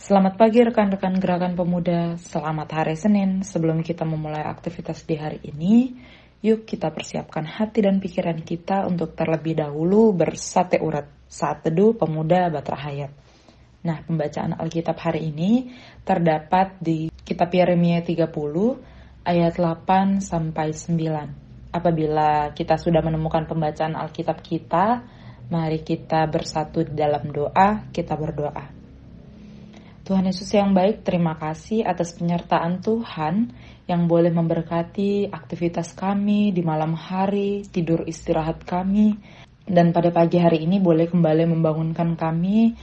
Selamat pagi rekan-rekan gerakan pemuda, selamat hari Senin. Sebelum kita memulai aktivitas di hari ini, yuk kita persiapkan hati dan pikiran kita untuk terlebih dahulu bersate urat saat teduh pemuda Batra Hayat. Nah, pembacaan Alkitab hari ini terdapat di kitab Yeremia 30 ayat 8 sampai 9. Apabila kita sudah menemukan pembacaan Alkitab kita, mari kita bersatu dalam doa, kita berdoa. Tuhan Yesus yang baik, terima kasih atas penyertaan Tuhan yang boleh memberkati aktivitas kami di malam hari, tidur istirahat kami, dan pada pagi hari ini boleh kembali membangunkan kami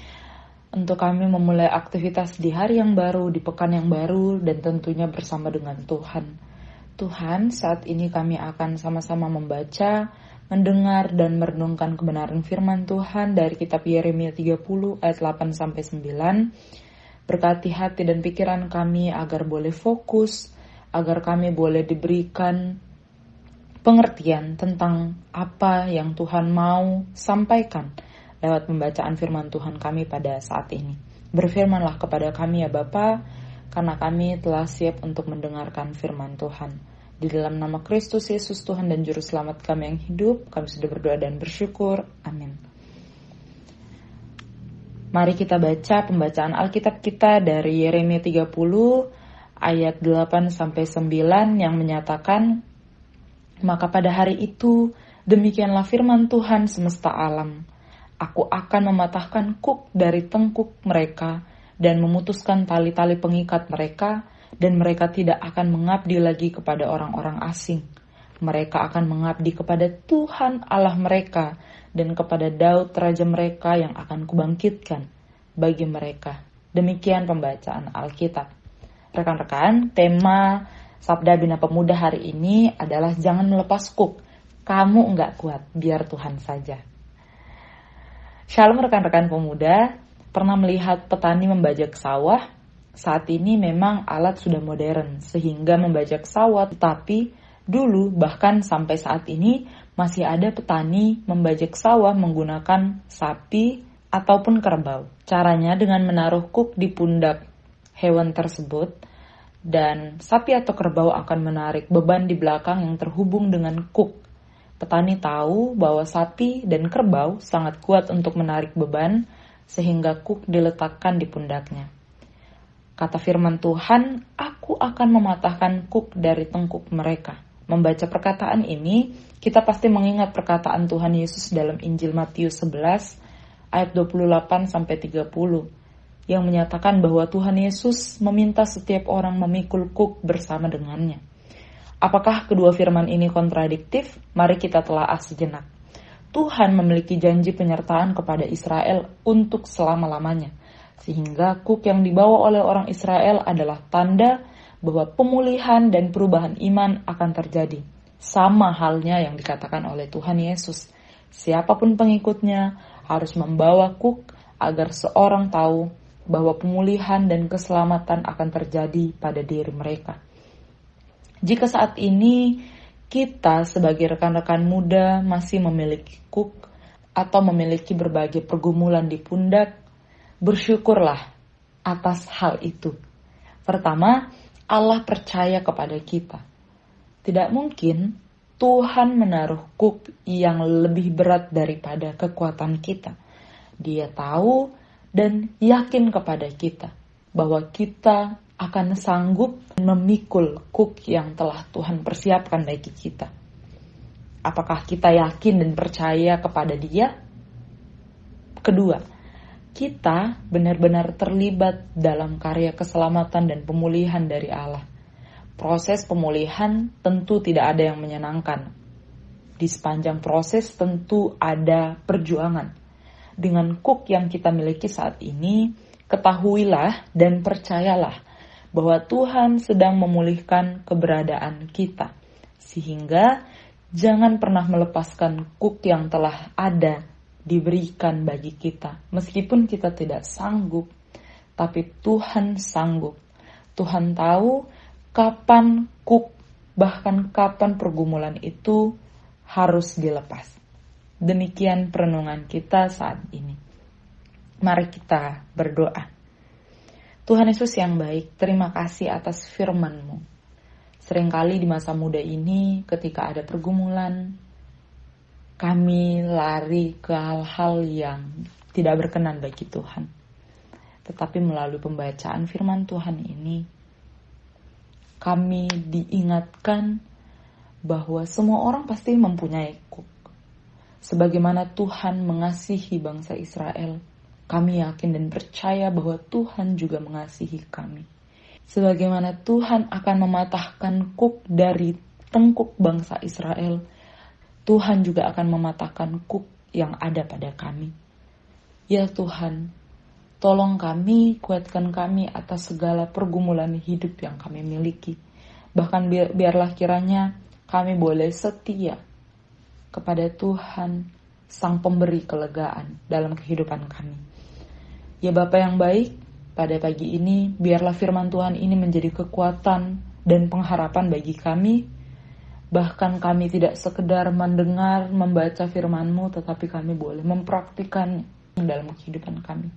untuk kami memulai aktivitas di hari yang baru, di pekan yang baru, dan tentunya bersama dengan Tuhan. Tuhan, saat ini kami akan sama-sama membaca, mendengar, dan merenungkan kebenaran firman Tuhan dari kitab Yeremia 30 ayat 8 sampai 9 Berkati hati dan pikiran kami agar boleh fokus, agar kami boleh diberikan pengertian tentang apa yang Tuhan mau sampaikan lewat pembacaan firman Tuhan kami pada saat ini. Berfirmanlah kepada kami ya Bapa, karena kami telah siap untuk mendengarkan firman Tuhan. Di dalam nama Kristus Yesus Tuhan dan Juru Selamat kami yang hidup, kami sudah berdoa dan bersyukur. Amin. Mari kita baca pembacaan Alkitab kita dari Yeremia 30 ayat 8 sampai 9 yang menyatakan maka pada hari itu demikianlah firman Tuhan semesta alam. Aku akan mematahkan kuk dari tengkuk mereka dan memutuskan tali-tali pengikat mereka dan mereka tidak akan mengabdi lagi kepada orang-orang asing mereka akan mengabdi kepada Tuhan Allah mereka dan kepada Daud raja mereka yang akan kubangkitkan bagi mereka. Demikian pembacaan Alkitab. Rekan-rekan, tema Sabda Bina Pemuda hari ini adalah jangan melepas kuk. Kamu enggak kuat, biar Tuhan saja. Shalom rekan-rekan pemuda, pernah melihat petani membajak sawah? Saat ini memang alat sudah modern, sehingga membajak sawah, tetapi dulu bahkan sampai saat ini masih ada petani membajak sawah menggunakan sapi ataupun kerbau. Caranya dengan menaruh kuk di pundak hewan tersebut dan sapi atau kerbau akan menarik beban di belakang yang terhubung dengan kuk. Petani tahu bahwa sapi dan kerbau sangat kuat untuk menarik beban sehingga kuk diletakkan di pundaknya. Kata firman Tuhan, aku akan mematahkan kuk dari tengkuk mereka. Membaca perkataan ini, kita pasti mengingat perkataan Tuhan Yesus dalam Injil Matius 11 ayat 28 sampai 30 yang menyatakan bahwa Tuhan Yesus meminta setiap orang memikul kuk bersama dengannya. Apakah kedua firman ini kontradiktif? Mari kita telah sejenak. Tuhan memiliki janji penyertaan kepada Israel untuk selama-lamanya, sehingga kuk yang dibawa oleh orang Israel adalah tanda bahwa pemulihan dan perubahan iman akan terjadi. Sama halnya yang dikatakan oleh Tuhan Yesus. Siapa pun pengikutnya harus membawa kuk agar seorang tahu bahwa pemulihan dan keselamatan akan terjadi pada diri mereka. Jika saat ini kita sebagai rekan-rekan muda masih memiliki kuk atau memiliki berbagai pergumulan di pundak, bersyukurlah atas hal itu. Pertama, Allah percaya kepada kita. Tidak mungkin Tuhan menaruh kuk yang lebih berat daripada kekuatan kita. Dia tahu dan yakin kepada kita bahwa kita akan sanggup memikul kuk yang telah Tuhan persiapkan bagi kita. Apakah kita yakin dan percaya kepada Dia? Kedua, kita benar-benar terlibat dalam karya keselamatan dan pemulihan dari Allah proses pemulihan tentu tidak ada yang menyenangkan. Di sepanjang proses tentu ada perjuangan. Dengan kuk yang kita miliki saat ini, ketahuilah dan percayalah bahwa Tuhan sedang memulihkan keberadaan kita. Sehingga jangan pernah melepaskan kuk yang telah ada diberikan bagi kita. Meskipun kita tidak sanggup, tapi Tuhan sanggup. Tuhan tahu kapan kuk, bahkan kapan pergumulan itu harus dilepas. Demikian perenungan kita saat ini. Mari kita berdoa. Tuhan Yesus yang baik, terima kasih atas firman-Mu. Seringkali di masa muda ini ketika ada pergumulan, kami lari ke hal-hal yang tidak berkenan bagi Tuhan. Tetapi melalui pembacaan firman Tuhan ini, kami diingatkan bahwa semua orang pasti mempunyai kuk. Sebagaimana Tuhan mengasihi bangsa Israel, kami yakin dan percaya bahwa Tuhan juga mengasihi kami. Sebagaimana Tuhan akan mematahkan kuk dari tengkuk bangsa Israel, Tuhan juga akan mematahkan kuk yang ada pada kami. Ya Tuhan, tolong kami, kuatkan kami atas segala pergumulan hidup yang kami miliki. Bahkan biarlah kiranya kami boleh setia kepada Tuhan, Sang Pemberi kelegaan dalam kehidupan kami. Ya Bapa yang baik, pada pagi ini biarlah firman Tuhan ini menjadi kekuatan dan pengharapan bagi kami. Bahkan kami tidak sekedar mendengar, membaca firman-Mu, tetapi kami boleh mempraktikkan dalam kehidupan kami.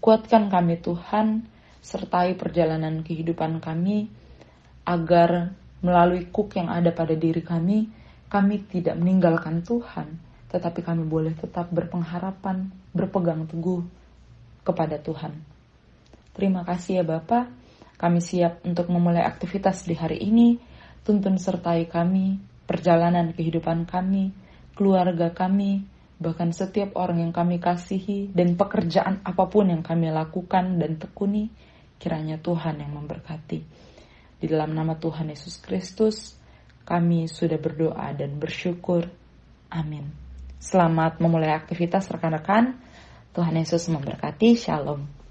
Kuatkan kami Tuhan, sertai perjalanan kehidupan kami, agar melalui kuk yang ada pada diri kami, kami tidak meninggalkan Tuhan, tetapi kami boleh tetap berpengharapan, berpegang teguh kepada Tuhan. Terima kasih ya Bapak, kami siap untuk memulai aktivitas di hari ini. Tuntun sertai kami, perjalanan kehidupan kami, keluarga kami, bahkan setiap orang yang kami kasihi dan pekerjaan apa pun yang kami lakukan dan tekuni, kiranya Tuhan yang memberkati. Di dalam nama Tuhan Yesus Kristus, kami sudah berdoa dan bersyukur. Amin. Selamat memulai aktivitas rekan-rekan. Tuhan Yesus memberkati. Shalom.